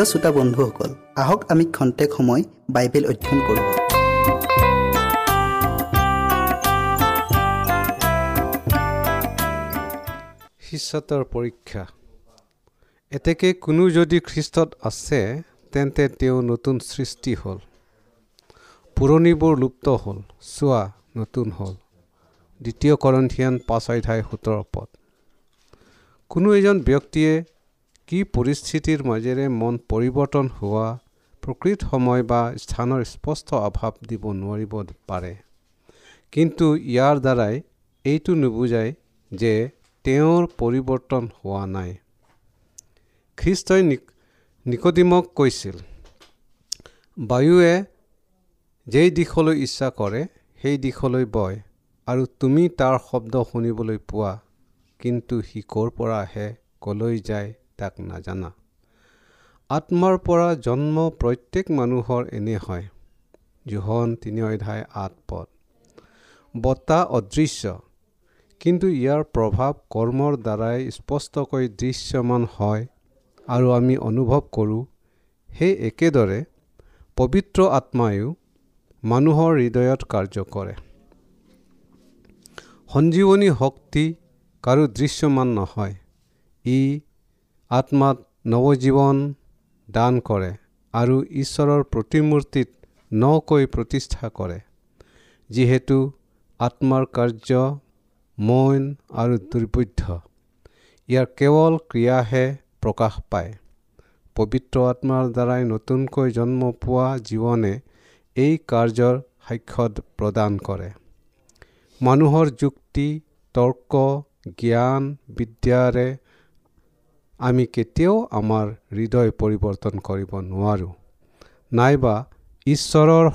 প্ৰিয় শ্ৰোতা বন্ধুসকল আহক আমি খন্তেক সময় বাইবেল অধ্যয়ন কৰোঁ। শিষ্যতৰ পৰীক্ষা। এতেকে কোনো যদি খ্ৰীষ্টত আছে তেন্তে তেওঁ নতুন সৃষ্টি হ'ল। পুৰণিবোৰ লুপ্ত হ'ল চোৱা নতুন হ'ল। দ্বিতীয় কৰন্থিয়ান পাঁচ অধ্যায় সোতৰ পদ। কোনো এজন ব্যক্তিয়ে কি পৰিস্থিতিৰ মাজেৰে মন পৰিৱৰ্তন হোৱা প্ৰকৃত সময় বা স্থানৰ স্পষ্ট অভাৱ দিব নোৱাৰিব পাৰে। কিন্তু ইয়াৰ দ্বাৰাই এইটো নুবুজায় যে তেওঁৰ পৰিৱৰ্তন হোৱা নাই। খ্ৰীষ্টই নিকদিমক কৈছিল বায়ুৱে যেই দিশলৈ ইচ্ছা কৰে সেই দিশলৈ বয় আৰু তুমি তাৰ শব্দ শুনিবলৈ পোৱা কিন্তু সি ক'ৰ পৰা আহে ক'লৈ যায় তাক নাজানা। আত্মাৰ পৰা জন্ম প্ৰত্যেক মানুহৰ এনে হয়। জোহন তিনি অধ্যায় আঠ পদ। বতাহ অদৃশ্য। কিন্তু ইয়াৰ প্ৰভাৱ কৰ্মৰ দ্বাৰাই স্পষ্টকৈ দৃশ্যমান হয় আৰু আমি অনুভৱ কৰোঁ সেই একেদৰে পবিত্ৰ আত্মায়ো মানুহৰ হৃদয়ত কাৰ্য কৰে। সঞ্জীৱনী শক্তি কাৰো দৃশ্যমান নহয়। ই আত্মাত নৱজীৱন দান কৰে আৰু ঈশ্বৰৰ প্ৰতিমূৰ্তিত নকৈ প্ৰতিষ্ঠা কৰে। যিহেতু আত্মাৰ কাৰ্য মন আৰু দুৰ্বৈধ্য ইয়াৰ কেৱল ক্ৰিয়াহে প্ৰকাশ পায়। পবিত্ৰ আত্মাৰ দ্বাৰাই নতুনকৈ জন্ম পোৱা জীৱনে এই কাৰ্যৰ সাক্ষ্য প্ৰদান কৰে। মানুহৰ যুক্তি তৰ্ক জ্ঞান বিদ্যাৰে আমি কেতিয়াও আমাৰ হৃদয় পৰিৱৰ্তন কৰিব নোৱাৰোঁ। নাইবা ঈশ্বৰৰ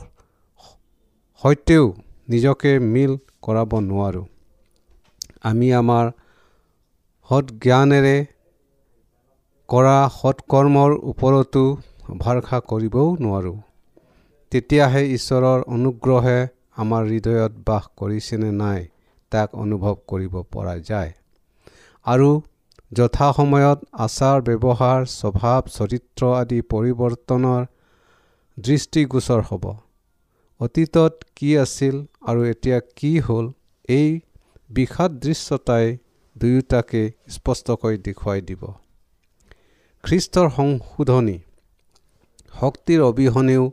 সৈতেও নিজকে মিল কৰাব নোৱাৰোঁ। আমি আমাৰ সৎজ্ঞানেৰে কৰা সৎকৰ্মৰ ওপৰতো ভৰসা কৰিবও নোৱাৰোঁ। তেতিয়াহে ঈশ্বৰৰ অনুগ্ৰহে আমাৰ হৃদয়ত বাস কৰিছেনে নাই তাক অনুভৱ কৰিব পৰা যায়। আৰু যথাসময়ত আচাৰ ব্যৱহাৰ স্বভাৱ চৰিত্ৰ আদি পৰিৱৰ্তনৰ দৃষ্টিগোচৰ হ'ব। অতীতত কি আছিল আৰু এতিয়া কি হ'ল এই বিষাদ দৃশ্যতাই দুয়োটাকে স্পষ্টকৈ দেখুৱাই দিব। খ্ৰীষ্টৰ সংশোধনী শক্তিৰ অবিহনেও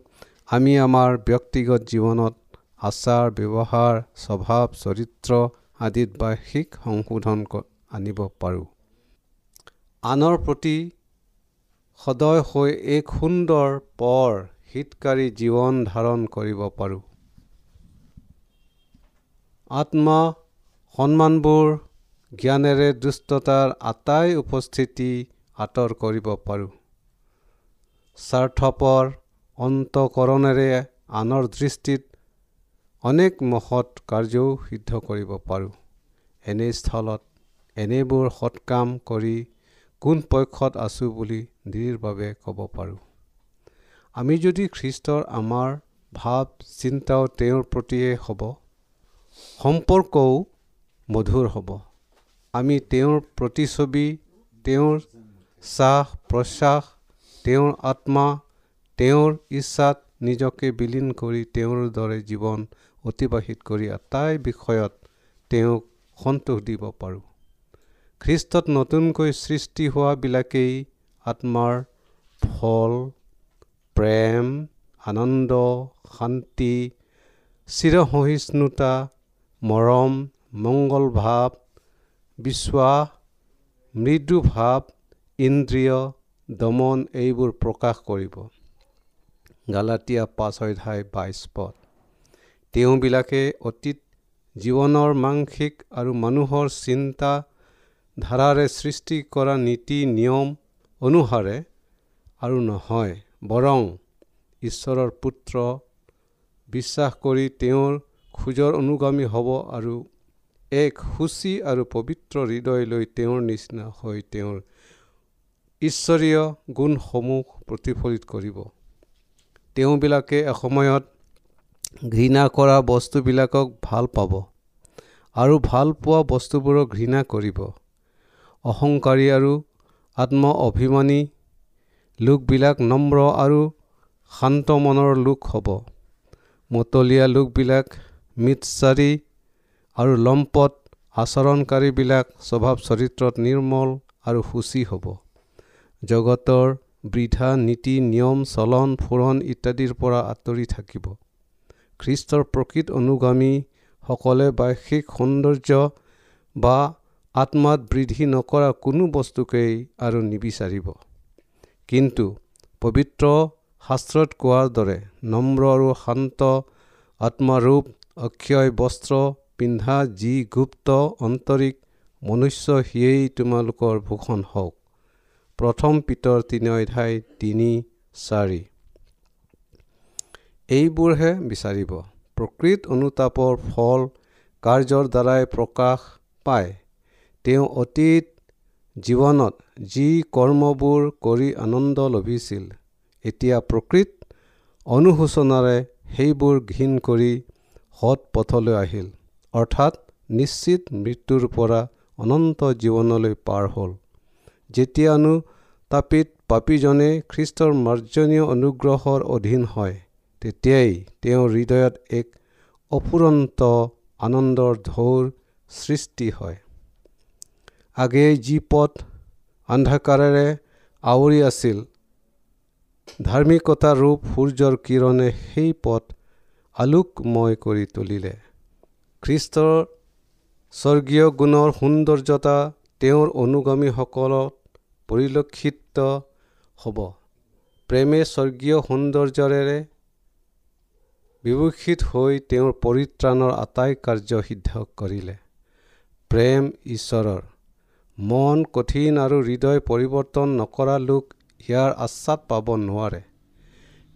আমি আমাৰ ব্যক্তিগত জীৱনত আচাৰ ব্যৱহাৰ স্বভাৱ চৰিত্ৰ আদিত বাৰ্ষিক সংশোধন আনিব পাৰোঁ। আনৰ প্ৰতি সদয় হৈ এক সুন্দৰ পৰ হিতকাৰী জীৱন ধাৰণ কৰিব পাৰোঁ। আত্মা সন্মানবোৰ জ্ঞানেৰে দুষ্টতাৰ আটাই উপস্থিতি আঁতৰ কৰিব পাৰোঁ। স্বাৰ্থপৰ অন্তকৰণেৰে আনৰ দৃষ্টিত অনেক মহৎ কাৰ্যও সিদ্ধ কৰিব পাৰোঁ। এনে স্থলত এনেবোৰ সৎকাম কৰি কোন পক্ষত আছোঁ বুলি দৃঢ়ভাৱে ক'ব পাৰোঁ। আমি যদি খ্ৰীষ্টৰ আমাৰ ভাৱ চিন্তাও তেওঁৰ প্ৰতিয়ে হ'ব সম্পৰ্কও মধুৰ হ'ব। আমি তেওঁৰ প্ৰতিচ্ছবি তেওঁৰ শ্বাস প্ৰশ্বাস তেওঁৰ আত্মা তেওঁৰ ইচ্ছাত নিজকে বিলীন কৰি তেওঁৰ দৰে জীৱন অতিবাহিত কৰি আটাই বিষয়ত তেওঁক সন্তোষ দিব পাৰোঁ। খ্ৰীষ্টত নতুনকৈ সৃষ্টি হোৱাবিলাকেই আত্মাৰ ফল প্ৰেম আনন্দ শান্তি চিৰসহিষ্ণুতা মৰম মংগল ভাৱ বিশ্বাস মৃদু ভাৱ ইন্দ্ৰিয় দমন এইবোৰ প্ৰকাশ কৰিব। গালাটীয়া পাঁচ অধ্যায় বাইছ পদ। তেওঁবিলাকে অতীত জীৱনৰ মাংসিক আৰু মানুহৰ চিন্তা ধাৰাৰে সৃষ্টি কৰা নীতি নিয়ম অনুসাৰে আৰু নহয় বৰং ঈশ্বৰৰ পুত্ৰ বিশ্বাস কৰি তেওঁৰ খোজৰ অনুগামী হ'ব আৰু এক সুচী আৰু পবিত্ৰ হৃদয় লৈ তেওঁৰ নিচিনা হৈ তেওঁৰ ঈশ্বৰীয় গুণসমূহ প্ৰতিফলিত কৰিব। তেওঁবিলাকে এসময়ত ঘৃণা কৰা বস্তুবিলাকক ভাল পাব আৰু ভাল পোৱা বস্তুবোৰক ঘৃণা কৰিব। অহংকাৰী আৰু আত্ম অভিমানী লোকবিলাক নম্ৰ আৰু শান্ত মনৰ লোক হ'ব। মতলীয়া লোকবিলাক মিতচাৰী আৰু লম্পট আচৰণকাৰীবিলাক স্বভাৱ চৰিত্ৰত নিৰ্মল আৰু সূচী হ'ব। জগতৰ বৃদ্ধা নীতি নিয়ম চলন ফুৰণ ইত্যাদিৰ পৰা আঁতৰি থাকিব। খ্ৰীষ্টৰ প্ৰকৃত অনুগামীসকলে বাৰ্ষিক সৌন্দৰ্য বা আত্মাত বৃদ্ধি নকৰা কোনো বস্তুকেই আৰু নিবিচাৰিব। কিন্তু পবিত্ৰ শাস্ত্ৰত কোৱাৰ দৰে নম্ৰ আৰু শান্ত আত্মাৰূপ অক্ষয় বস্ত্ৰ পিন্ধা যি গুপ্ত অন্তৰিক মনুষ্য সিয়েই তোমালোকৰ ভূষণ হওক। প্ৰথম পিতৰ তিনি অধ্যায় তিনি চাৰি। এইবোৰহে বিচাৰিব। প্ৰকৃত অনুতাপৰ ফল কাৰ্যৰ দ্বাৰাই প্ৰকাশ পায়। তেওঁ অতীত জীৱনত যি কৰ্মবোৰ কৰি আনন্দ লভিছিল এতিয়া প্ৰকৃত অনুশোচনাৰে সেইবোৰ ঘীন কৰি সৎ পথলৈ আহিল। অৰ্থাৎ নিশ্চিত মৃত্যুৰ পৰা অনন্ত জীৱনলৈ পাৰ হ'ল। যেতিয়ানো তাপিত পাপীজনে খ্ৰীষ্টৰ মাৰ্জনীয় অনুগ্ৰহৰ অধীন হয় তেতিয়াই তেওঁৰ হৃদয়ত এক অফুৰন্ত আনন্দৰ ঢৌৰ সৃষ্টি হয়। আগেয়ে যি পথ অন্ধকাৰেৰে আৱৰি আছিল ধাৰ্মিকতা ৰূপ সূৰ্যৰ কিৰণে সেই পথ আলোকময় কৰি তুলিলে। খ্ৰীষ্টৰ স্বৰ্গীয় গুণৰ সৌন্দৰ্যতা তেওঁৰ অনুগামীসকলত পৰিলক্ষিত হ'ব। প্ৰেমে স্বৰ্গীয় সৌন্দৰ্যৰে বিভূষিত হৈ তেওঁৰ পৰিত্ৰাণৰ আটাই কাৰ্য সিদ্ধ কৰিলে। প্ৰেম ঈশ্বৰৰ মন কঠিন আৰু হৃদয় পৰিৱৰ্তন নকৰা লোক ইয়াৰ আশ্বাদ পাব নোৱাৰে।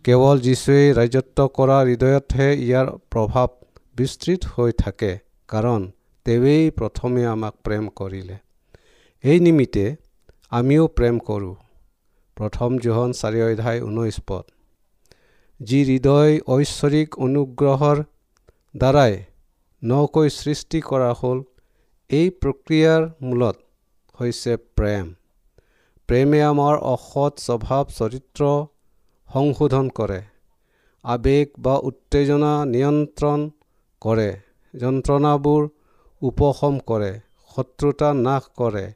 কেৱল যীশুৱে ৰাজত্ব কৰা হৃদয়তহে ইয়াৰ প্ৰভাৱ বিস্তৃত হৈ থাকে কাৰণ তেৱেই প্ৰথমে আমাক প্ৰেম কৰিলে। এই নিমিত্তে আমিও প্ৰেম কৰোঁ। প্ৰথম জোহন চাৰি অধ্যায় ঊনৈছ পদ। যি হৃদয় ঐশ্বৰিক অনুগ্ৰহৰ দ্বাৰাই নকৈ সৃষ্টি কৰা হ'ল এই প্ৰক্ৰিয়াৰ মূলত হৈছে প্ৰেম। প্ৰেমে আমাৰ অসৎ স্বভাৱ চৰিত্ৰ সংশোধন কৰে। আৱেগ বা উত্তেজনা নিয়ন্ত্ৰণ কৰে। যন্ত্ৰণাবোৰ উপশম কৰে। শত্ৰুতা নাশ কৰে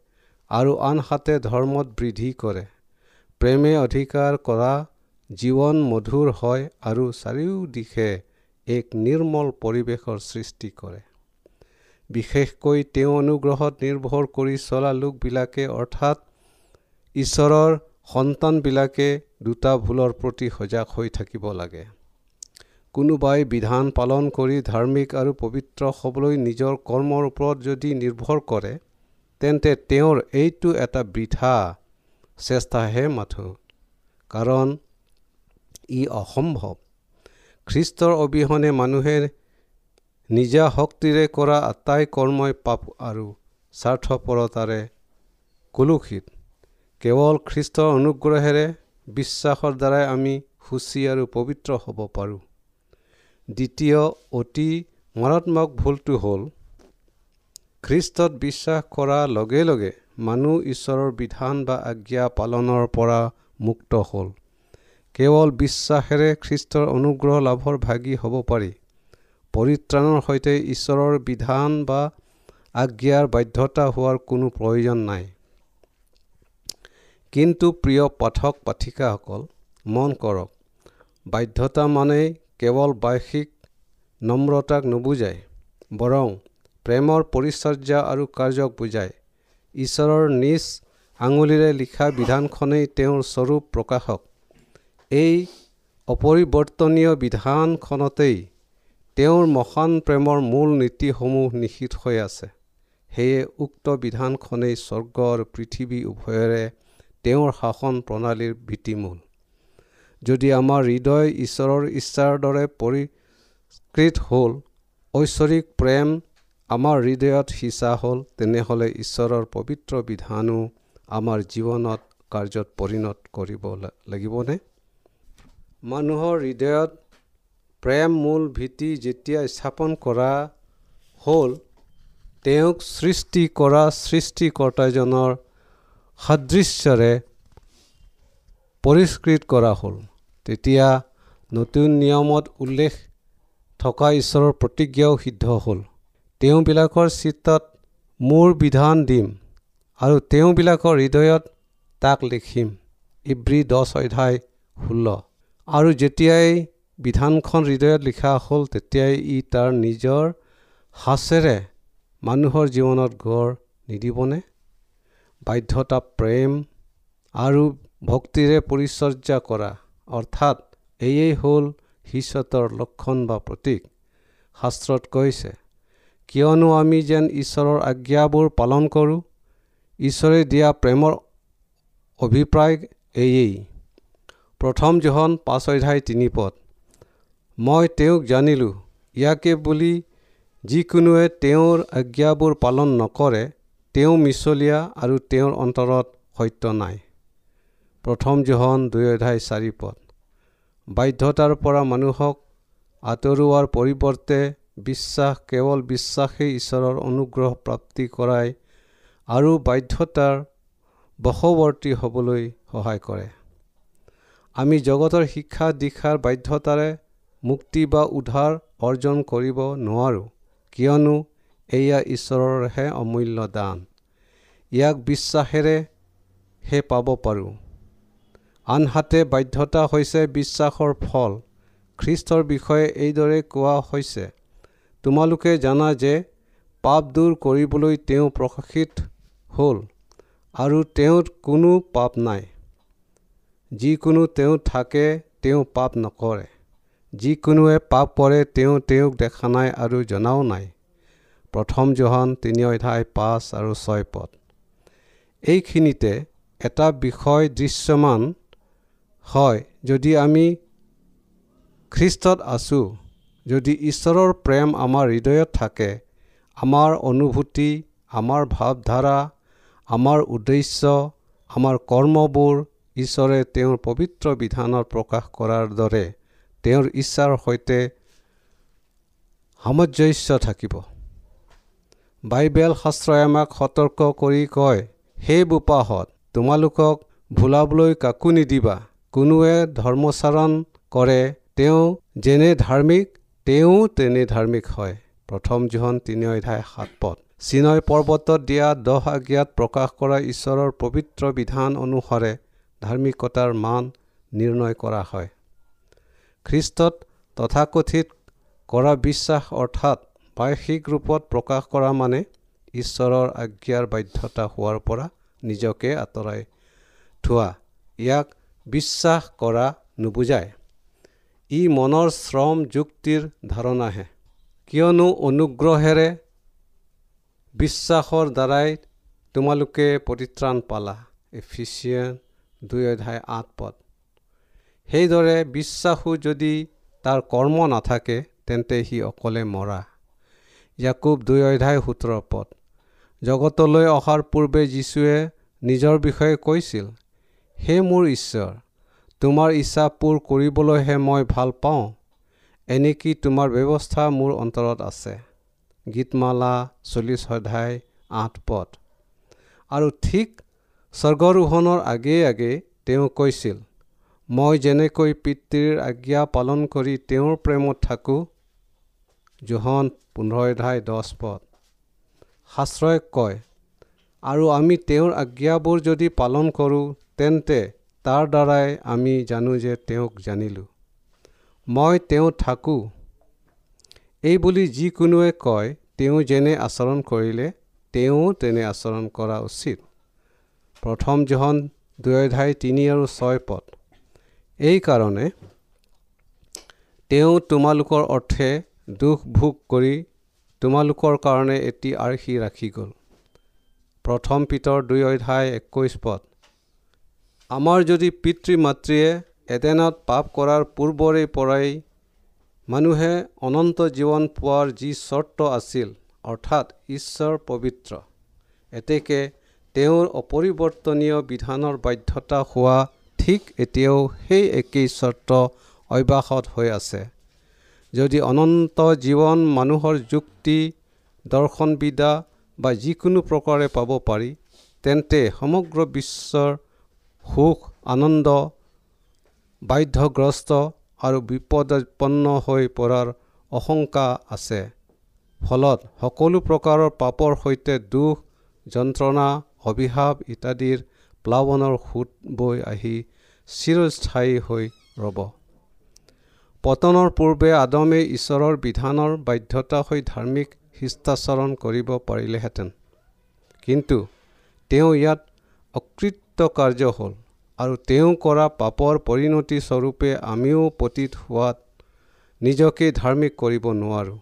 আৰু আনহাতে ধৰ্মত বৃদ্ধি কৰে। প্ৰেমে অধিকাৰ কৰা জীৱন মধুৰ হয় আৰু চাৰিওদিশে এক নিৰ্মল পৰিৱেশৰ সৃষ্টি কৰে। বিশেষকৈ তেওঁ অনুগ্ৰহত নিৰ্ভৰ কৰি চলা লোকবিলাকে অৰ্থাৎ ঈশ্বৰৰ সন্তানবিলাকে দুটা ভুলৰ প্ৰতি সজাগ হৈ থাকিব লাগে। কোনোবাই বিধান পালন কৰি ধাৰ্মিক আৰু পবিত্ৰ হ'বলৈ নিজৰ কৰ্মৰ ওপৰত যদি নিৰ্ভৰ কৰে তেন্তে তেওঁৰ এইটো এটা বৃথা চেষ্টাহে মাথো। কাৰণ ই অসম্ভৱ। খ্ৰীষ্টৰ অবিহনে মানুহে নিজা শক্তিৰে কৰা আটাই কৰ্মই পাপ আৰু স্বাৰ্থপৰতাৰে কলুষিত। কেৱল খ্ৰীষ্টৰ অনুগ্ৰহেৰে বিশ্বাসৰ দ্বাৰাই আমি সুচী আৰু পবিত্ৰ হ'ব পাৰোঁ। দ্বিতীয় অতি মাৰাত্মক ভুলটো হ'ল খ্ৰীষ্টত বিশ্বাস কৰাৰ লগে লগে মানুহ ঈশ্বৰৰ বিধান বা আজ্ঞা পালনৰ পৰা মুক্ত হ'ল। কেৱল বিশ্বাসেৰে খ্ৰীষ্টৰ অনুগ্ৰহ লাভৰ ভাগি হ'ব পাৰি। পৰিত্ৰাণৰ সৈতে ঈশ্বৰৰ বিধান বা আজ্ঞাৰ বাধ্যতা হোৱাৰ কোনো প্ৰয়োজন নাই। কিন্তু প্ৰিয় পাঠক পাঠিকাসকল মন কৰক বাধ্যতা মানে কেৱল বাৰ্ষিক নম্ৰতাক নুবুজায় বৰং প্ৰেমৰ পৰিচৰ্যা আৰু কাৰ্যক বুজায়। ঈশ্বৰৰ নিজ আঙুলিৰে লিখা বিধানখনেই তেওঁৰ স্বৰূপ প্ৰকাশক। এই অপৰিৱৰ্তনীয় বিধানখনতেই তেওঁৰ মহান প্ৰেমৰ মূল নীতিসমূহ নিহিত হৈ আছে। সেয়ে উক্ত বিধানখনেই স্বৰ্গ আৰু পৃথিৱী উভয়ৰে তেওঁৰ শাসন প্ৰণালীৰ ভিত্তিমূল যদি আমাৰ হৃদয় ঈশ্বৰৰ ইচ্ছাৰ দৰে পৰিষ্কৃত হ'ল ঐশ্বৰিক প্ৰেম আমাৰ হৃদয়ত সিঁচা হ'ল তেনেহ'লে ঈশ্বৰৰ পবিত্ৰ বিধানো আমাৰ জীৱনত কাৰ্যত পৰিণত কৰিব লাগিবনে? মানুহৰ হৃদয়ত প্ৰেম মূল ভীতি যেতিয়া স্থাপন কৰা হ'ল তেওঁক সৃষ্টি কৰা সৃষ্টিকৰ্তাজনৰ সাদৃশ্যৰে পৰিষ্কৃত কৰা হ'ল। তেতিয়া নতুন নিয়মত উল্লেখ থকা ঈশ্বৰৰ প্ৰতিজ্ঞাও সিদ্ধ হ'ল। তেওঁবিলাকৰ চিত্তত মোৰ বিধান দিম আৰু তেওঁবিলাকৰ হৃদয়ত তাক লিখিম। ইব্ৰী দহ অধ্যায় ষোল্ল। আৰু যেতিয়াই বিধানখন হৃদয়ত লিখা হ'ল তেতিয়াই ই তাৰ নিজৰ সাঁচেৰে মানুহৰ জীৱনত গঢ় নিদিবনে? বাধ্যতা প্ৰেম আৰু ভক্তিৰে পৰিচৰ্যা কৰা অৰ্থাৎ এয়েই হ'ল শিষ্যতৰ লক্ষণ বা প্ৰতীক শাস্ত্ৰত কৈছে। কিয়নো আমি যেন ঈশ্বৰৰ আজ্ঞাবোৰ পালন কৰোঁ ঈশ্বৰে দিয়া প্ৰেমৰ অভিপ্ৰায় এয়েই। প্ৰথম জোহন পাঁচ অধ্যায় তিনি পদ। মই তেওঁক জানিলোঁ ইয়াকে বুলি যিকোনোৱে তেওঁৰ আজ্ঞাবোৰ পালন নকৰে তেওঁ মিছলীয়া আৰু তেওঁৰ অন্তৰত সত্য নাই। প্ৰথম জোহন দুই অধ্যায় চাৰি পদ। বাধ্যতাৰ পৰা মানুহক আঁতৰোৱাৰ পৰিৱৰ্তে বিশ্বাস কেৱল বিশ্বাসেই ঈশ্বৰৰ অনুগ্ৰহ প্ৰাপ্তি কৰাই আৰু বাধ্যতাৰ বশৱৰ্তী হ'বলৈ সহায় কৰে। আমি জগতৰ শিক্ষা দীক্ষাৰ বাধ্যতাৰে মুক্তি বা উদ্ধাৰ অৰ্জন কৰিব নোৱাৰোঁ। কিয়নো এয়া ঈশ্বৰৰহে অমূল্য দান। ইয়াক বিশ্বাসেৰেহে পাব পাৰোঁ। আনহাতে বাধ্যতা হৈছে বিশ্বাসৰ ফল। খ্ৰীষ্টৰ বিষয়ে এইদৰে কোৱা হৈছে তোমালোকে জানা যে পাপ দূৰ কৰিবলৈ তেওঁ প্ৰকাশিত হ'ল আৰু তেওঁৰ কোনো পাপ নাই। যিকোনো তেওঁ থাকে তেওঁ পাপ নকৰে। যিকোনোৱে পাপ কৰে তেওঁ তেওঁক দেখা নাই আৰু জনাও নাই। প্ৰথম জহন তিনি অধ্যায় পাঁচ আৰু ছয় পদ। এইখিনিতে এটা বিষয় দৃশ্যমান হয় যদি আমি খ্ৰীষ্টত আছোঁ যদি ঈশ্বৰৰ প্ৰেম আমাৰ হৃদয়ত থাকে আমাৰ অনুভূতি আমাৰ ভাৱধাৰা আমাৰ উদ্দেশ্য আমাৰ কৰ্মবোৰ ঈশ্বৰে তেওঁৰ পবিত্ৰ বিধানত প্ৰকাশ কৰাৰ দৰে। তেওঁৰ ইচ্ছাৰ সৈতে সামঞ্জস্য থাকিব। বাইবেল শাস্ত্ৰই আমাক সতৰ্ক কৰি কয় সেই বোপাহত তোমালোকক ভুলাবলৈ কাকো নিদিবা। কোনোৱে ধৰ্মচাৰণ কৰে তেওঁ যেনে ধাৰ্মিক তেওঁ তেনে ধাৰ্মিক হয়। প্ৰথম জোহন তিনি অধ্যায় সাত পদ। চিনয় পৰ্বতত দিয়া দহ আজ্ঞাত প্ৰকাশ কৰা ঈশ্বৰৰ পবিত্ৰ বিধান অনুসাৰে ধাৰ্মিকতাৰ মান নিৰ্ণয় কৰা হয়। খ্ৰীষ্টত তথাকথিত কৰা বিশ্বাস অৰ্থাৎ বাৰ্ষিক ৰূপত প্ৰকাশ কৰা মানে ঈশ্বৰৰ আজ্ঞাৰ বাধ্যতা হোৱাৰ পৰা নিজকে আঁতৰাই থোৱা। ইয়াক বিশ্বাস কৰা নুবুজায়। ই মনৰ শ্ৰম যুক্তিৰ ধাৰণাহে। কিয়নো অনুগ্ৰহেৰে বিশ্বাসৰ দ্বাৰাই তোমালোকে পৰিত্ৰাণ পালা। এফিচিয়ান দুই অধ্যায় আঠ পদ। সেইদৰে বিশ্বাসো যদি তাৰ কৰ্ম নাথাকে তেন্তে সি অকলে মৰা। ইয়াকুব দুই অধ্যায় সোতৰ পদ জগতলৈ অহাৰ পূৰ্বে যীশুৱে নিজৰ বিষয়ে কৈছিল হে মোৰ ঈশ্বৰ তোমাৰ ইচ্ছা পূৰ কৰিবলৈহে মই ভাল পাওঁ এনেকি তোমাৰ ব্যৱস্থা মোৰ অন্তৰত আছে? গীতমালা চল্লিছ অধ্যায় আঠ পদ আৰু ঠিক স্বৰ্গৰোহণৰ আগে আগে তেওঁ কৈছিল মই যেনেকৈ পিতৃৰ আজ্ঞা পালন কৰি তেওঁৰ প্ৰেমত থাকোঁ জোহন পোন্ধৰ অধ্যায় দহ পদ। শাস্ত্ৰই কয় আৰু আমি তেওঁৰ আজ্ঞাবোৰ যদি পালন কৰোঁ তেন্তে তাৰ দ্বাৰাই আমি জানো যে তেওঁক জানিলোঁ। মই তেওঁ থাকোঁ। এই বুলি যিকোনোৱে কয় তেওঁ যেনে আচৰণ কৰিলে তেওঁ তেনে আচৰণ কৰা উচিত। প্ৰথম জহন দুই অধ্যায় তিনি আৰু ছয় পদ। এইকাৰণে তেওঁ তোমালোকৰ অৰ্থে দুখ ভোগ কৰি তোমালোকৰ কাৰণে এটি আৰ্হি ৰাখি গ'ল। প্ৰথম পিতৰ দুই অধ্যায় একৈছ পদ। আমাৰ যদি পিতৃ মাতৃয়ে এডেনত পাপ কৰাৰ পূৰ্বৰে পৰাই মানুহে অনন্ত জীৱন পোৱাৰ যি চৰ্ত আছিল অৰ্থাৎ ঈশ্বৰ পবিত্ৰ এতেকে তেওঁৰ অপৰিৱৰ্তনীয় বিধানৰ বাধ্যতা হোৱা ঠিক এতিয়াও সেই একেই চৰ্ত অব্যাহত হৈ আছে। যদি অনন্ত জীৱন মানুহৰ যুক্তি দৰ্শনবিদা বা যিকোনো প্ৰকাৰে পাব পাৰি তেন্তে সমগ্ৰ বিশ্বৰ সুখ আনন্দ বাধ্যগ্ৰস্ত আৰু বিপদপন্ন হৈ পৰাৰ আশংকা আছে। ফলত সকলো প্ৰকাৰৰ পাপৰ সৈতে দুখ যন্ত্ৰণা অভিশাপ ইত্যাদিৰ প্লাৱনৰ সোঁত বৈ আহি চিৰস্থায়ী হৈ ৰ'ব। পতনৰ পূৰ্বে আদমে ঈশ্বৰৰ বিধানৰ বাধ্যতা হৈ ধাৰ্মিক শিষ্টাচৰণ কৰিব পাৰিলেহেঁতেন। কিন্তু তেওঁ ইয়াত অকৃতকাৰ্য হ'ল আৰু তেওঁ কৰা পাপৰ পৰিণতি স্বৰূপে আমিও পতীত হোৱাত নিজকে ধাৰ্মিক কৰিব নোৱাৰোঁ।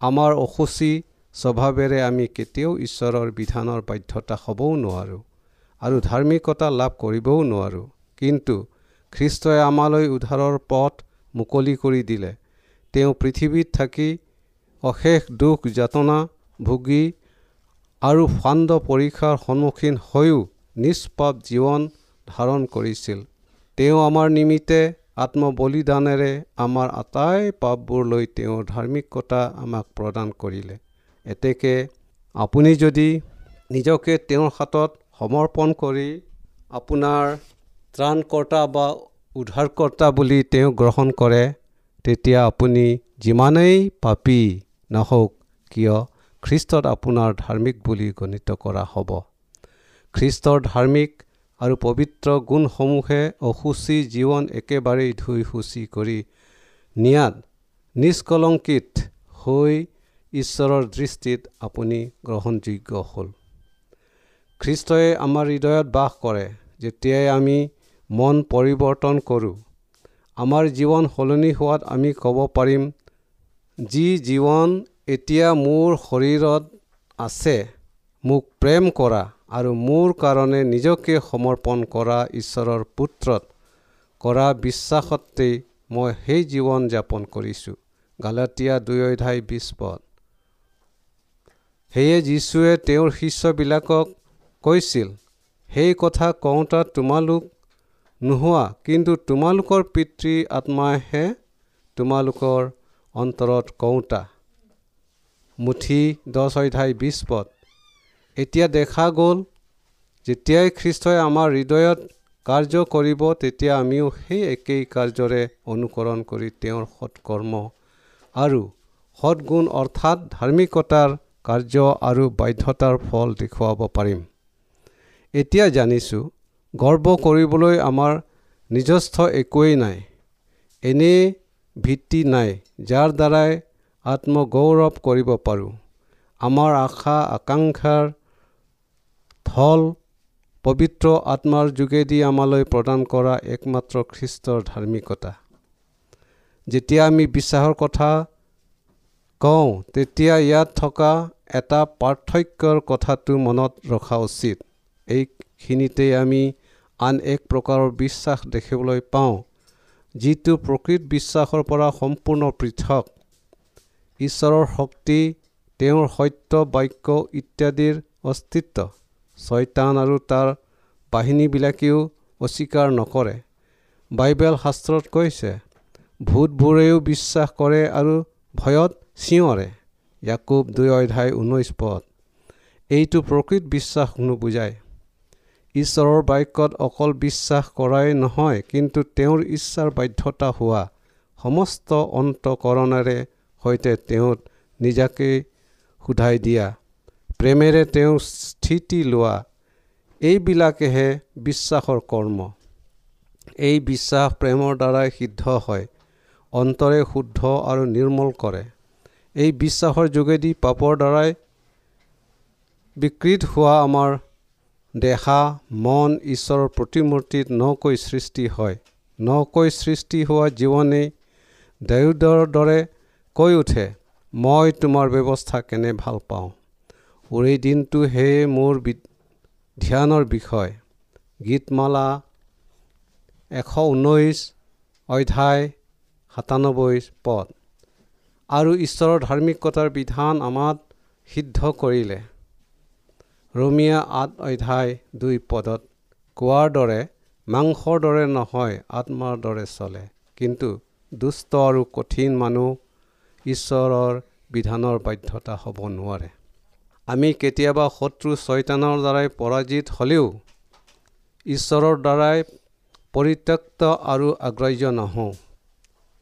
আমাৰ অসুচী স্বভাৱেৰে আমি কেতিয়াও ঈশ্বৰৰ বিধানৰ বাধ্যতা হ'বও নোৱাৰোঁ। আৰু ধাৰ্মিকতা লাভ কৰিবও নোৱাৰোঁ। কিন্তু খ্ৰীষ্টই আমালৈ উদ্ধাৰৰ পথ মুকলি কৰি দিলে। তেওঁ পৃথিৱীত থাকি অশেষ দুখ যাতনা ভুগি আৰু ফাণ্ড পৰীক্ষাৰ সন্মুখীন হৈও নিষ্পাপ জীৱন ধাৰণ কৰিছিল। তেওঁ আমাৰ নিমিত্তে আত্মবলিদানেৰে আমাৰ আটাই পাপবোৰ লৈ তেওঁৰ ধাৰ্মিকতা আমাক প্ৰদান কৰিলে। এতেকে আপুনি যদি নিজকে তেওঁৰ হাতত সমৰ্পণ কৰি আপোনাৰ ত্ৰাণকৰ্তা বা উদ্ধাৰকৰ্তা বুলি তেওঁ গ্ৰহণ কৰে তেতিয়া আপুনি যিমানেই পাপী নহওক কিয় খ্ৰীষ্টত আপোনাৰ ধাৰ্মিক বুলি গণিত কৰা হ'ব। খ্ৰীষ্টৰ ধাৰ্মিক আৰু পবিত্ৰ গুণসমূহে অসুচী জীৱন একেবাৰেই ধুই সূচী কৰি নিয়াত নিষ্কলংকিত হৈ ঈশ্বৰৰ দৃষ্টিত আপুনি গ্ৰহণযোগ্য হ'ল। খ্ৰীষ্টই আমাৰ হৃদয়ত বাস কৰে যেতিয়াই আমি মন পৰিৱৰ্তন কৰোঁ। আমাৰ জীৱন সলনি হোৱাত আমি ক'ব পাৰিম যি জীৱন এতিয়া মোৰ শৰীৰত আছে মোক প্ৰেম কৰা আৰু মোৰ কাৰণে নিজকে সমৰ্পণ কৰা ঈশ্বৰৰ পুত্ৰত কৰা বিশ্বাসতেই মই সেই জীৱন যাপন কৰিছোঁ। গালাটীয়া দুই অধ্যায় বিছ পদ। সেয়ে যীশুৱে তেওঁৰ শিষ্যবিলাকক কৈছিল সেই কথা কওঁতা তোমালোক নোহোৱা কিন্তু তোমালোকৰ পিতৃ আত্মাইহে তোমালোকৰ অন্তৰত কওঁতা। মুঠি দহ অধ্যায় বিছ পদ। এতিয়া দেখা গ'ল যেতিয়াই খ্ৰীষ্টই আমাৰ হৃদয়ত কাৰ্য কৰিব তেতিয়া আমিও সেই একেই কাৰ্যৰে অনুকৰণ কৰি তেওঁৰ সৎকৰ্ম আৰু সৎগুণ অৰ্থাৎ ধাৰ্মিকতাৰ কাৰ্য আৰু বাধ্যতাৰ ফল দেখুৱাব পাৰিম। এতিয়া জানিছোঁ গৰ্ব কৰিবলৈ আমাৰ নিজস্থ একোৱেই নাই। এনে ভিত্তি নাই যাৰ দ্বাৰাই আত্মগৌৰৱ কৰিব পাৰোঁ। আমাৰ আশা আকাংক্ষাৰ থল পবিত্ৰ আত্মাৰ যোগেদি আমালৈ প্ৰদান কৰা একমাত্ৰ খ্ৰীষ্টৰ ধাৰ্মিকতা। যেতিয়া আমি বিশ্বাসৰ কথা কওঁ তেতিয়া ইয়াত থকা এটা পাৰ্থক্যৰ কথাটো মনত ৰখা উচিত। এইখিনিতে আমি আন এক প্ৰকাৰৰ বিশ্বাস দেখিবলৈ পাওঁ যিটো প্ৰকৃত বিশ্বাসৰ পৰা সম্পূৰ্ণ পৃথক। ঈশ্বৰৰ শক্তি তেওঁৰ সত্য বাক্য ইত্যাদিৰ অস্তিত্ব। ছয়তান আৰু তাৰ বাহিনীবিলাকেও অস্বীকাৰ নকৰে। বাইবেল শাস্ত্ৰত কৈছে ভূতবোৰেও বিশ্বাস কৰে আৰু ভয়ত চিঞৰে। ইয়াকুব দুই অধ্যায় ঊনৈছ পদ। এইটো প্ৰকৃত বিশ্বাস নুবুজায়। ঈশ্বৰৰ বাক্যত অকল বিশ্বাস কৰাই নহয় কিন্তু তেওঁৰ ইচ্ছাৰ বাধ্যতা হোৱা সমস্ত অন্তকৰণেৰে সৈতে তেওঁত নিজাকে সোধাই দিয়া। প্ৰেমেৰে তেওঁ স্থিতি লোৱা এইবিলাকেহে বিশ্বাসৰ কৰ্ম। এই বিশ্বাস প্ৰেমৰ দ্বাৰাই সিদ্ধ হয় অন্তৰে শুদ্ধ আৰু নিৰ্মল কৰে। এই বিশ্বাসৰ যোগেদি পাপৰ দ্বাৰাই বিকৃত হোৱা আমাৰ দেহা মন ঈশ্বৰৰ প্ৰতিমূৰ্তিত নকৈ সৃষ্টি হয়। নকৈ সৃষ্টি হোৱা জীৱনেই দেউদৰ দৰে কৈ উঠে মই তোমাৰ ব্যৱস্থা কেনে ভাল পাওঁ? উৰি দিনটো সেয়ে মোৰ ধ্যানৰ বিষয়। গীতমালা এশ ঊনৈছ অধ্যায় সাতানব্বৈ পদ। আৰু ঈশ্বৰৰ ধাৰ্মিকতাৰ বিধান আমাত সিদ্ধ কৰিলে। ৰমীয়া আঠ অধ্যায় দুই পদত কোৱাৰ দৰে মাংসৰ দৰে নহয় আত্মাৰ দৰে চলে। কিন্তু দুষ্ট আৰু কঠিন মানুহ ঈশ্বৰৰ বিধানৰ বাধ্যতা হ'ব নোৱাৰে। আমি কেতিয়াবা শত্ৰু ছয়তানৰ দ্বাৰাই পৰাজিত হ'লেও ঈশ্বৰৰ দ্বাৰাই পৰিত্যক্ত আৰু আগ্ৰাহ্য নহওঁ।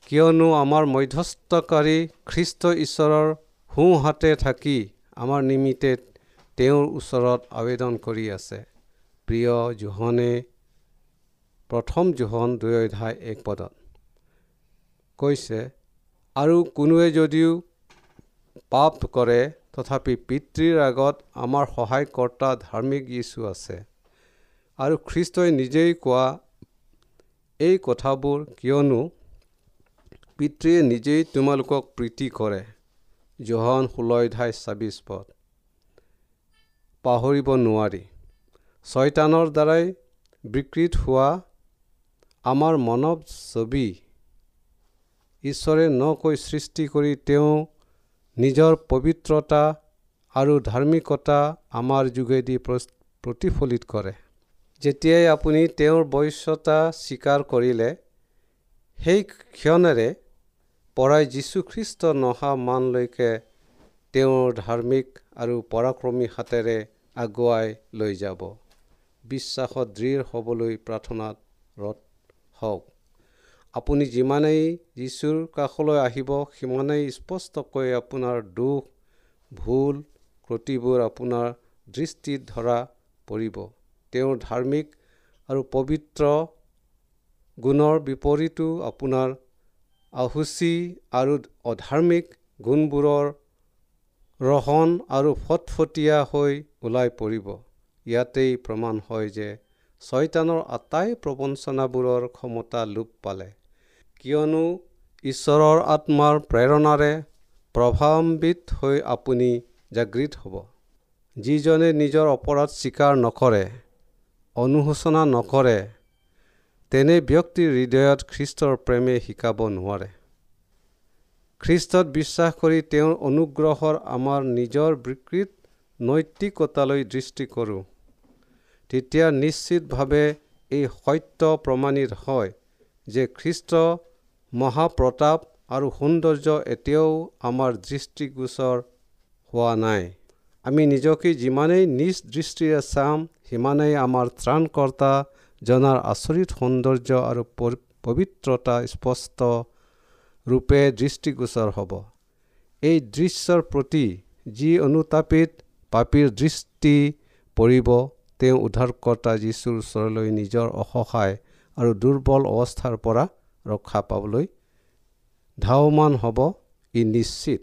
কিয়নো আমাৰ মধ্যস্থকাৰী খ্ৰীষ্ট ঈশ্বৰৰ সোঁহাতে থাকি আমাৰ নিমিত্তে তেওঁৰ ওচৰত আবেদন কৰি আছে। প্ৰিয় জোহনে প্ৰথম জোহন অধ্যায় এক পদত কৈছে আৰু কোনোৱে যদিও পাপ কৰে তথাপি পিতৃৰ আগত আমাৰ সহায়কৰ্তা ধাৰ্মিক যীশু আছে। আৰু খ্ৰীষ্টই নিজেই কোৱা এই কথাবোৰ কিয়নো পিতৃয়ে নিজেই তোমালোকক প্ৰীতি কৰে। জোহন ষোল্ল অধ্যায় ছাব্বিছ পদ। পাহৰিব নোৱাৰি। ছয়তানৰ দ্বাৰাই বিকৃত হোৱা আমাৰ মানৱ ছবি ঈশ্বৰে নকৈ সৃষ্টি কৰি তেওঁ নিজৰ পবিত্ৰতা আৰু ধাৰ্মিকতা আমাৰ যোগেদি প্ৰতিফলিত কৰে। যেতিয়াই আপুনি তেওঁৰ বশ্যতা স্বীকাৰ কৰিলে সেই ক্ষণেৰে পৰাই যীশুখ্ৰীষ্ট নহা মানলৈকে তেওঁৰ ধাৰ্মিক আৰু পৰাক্ৰমী হাতেৰে আগুৱাই লৈ যাব। বিশ্বাসত দৃঢ় হ'বলৈ প্ৰাৰ্থনাত ৰথ হওক। আপুনি যিমানেই যীশুৰ কাষলৈ আহিব সিমানেই স্পষ্টকৈ আপোনাৰ দুখ ভুল ক্ৰতিবোৰ আপোনাৰ দৃষ্টিত ধৰা পৰিব। তেওঁৰ ধাৰ্মিক আৰু পবিত্ৰ গুণৰ বিপৰীতো আপোনাৰ আহুচি আৰু অধাৰ্মিক গুণবোৰৰ ৰহণ আৰু ফটফটীয়া হৈ ওলাই পৰিব। ইয়াতেই প্ৰমাণ হয় যে ছয়তানৰ আটাই প্ৰবঞ্চনাবোৰৰ ক্ষমতা লোপ পালে। কিয়নো ঈশ্বৰৰ আত্মাৰ প্ৰেৰণাৰে প্ৰভাৱান্বিত হৈ আপুনি জাগৃত হ'ব। যিজনে নিজৰ অপৰাধ স্বীকাৰ নকৰে অনুশোচনা নকৰে তেনে ব্যক্তিৰ হৃদয়ত খ্ৰীষ্টৰ প্ৰেমে শিকাব নোৱাৰে। খ্ৰীষ্টত বিশ্বাস কৰি তেওঁৰ অনুগ্ৰহৰ আমাৰ নিজৰ বিকৃত নৈতিকতালৈ দৃষ্টি কৰোঁ। তেতিয়া নিশ্চিতভাৱে এই সত্য প্ৰমাণিত হয় যে খ্ৰীষ্ট মহাপ্ৰতাপ আৰু সৌন্দৰ্য এতিয়াও আমাৰ দৃষ্টিগোচৰ হোৱা নাই। আমি নিজকে যিমানেই নিজ দৃষ্টিৰে চাম সিমানেই আমাৰ ত্ৰাণকৰ্তা জনাৰ আচৰিত সৌন্দৰ্য আৰু পবিত্ৰতা স্পষ্ট ৰূপে দৃষ্টিগোচৰ হ'ব। এই দৃশ্যৰ প্ৰতি যি অনুতাপিত পাপীৰ দৃষ্টি পৰিব তেওঁ উদ্ধাৰকৰ্তা যীশুৰ ওচৰলৈ নিজৰ অসহায় আৰু দুৰ্বল অৱস্থাৰ পৰা ৰক্ষা পাবলৈ ধাৱমান হ'ব। ই নিশ্চিত।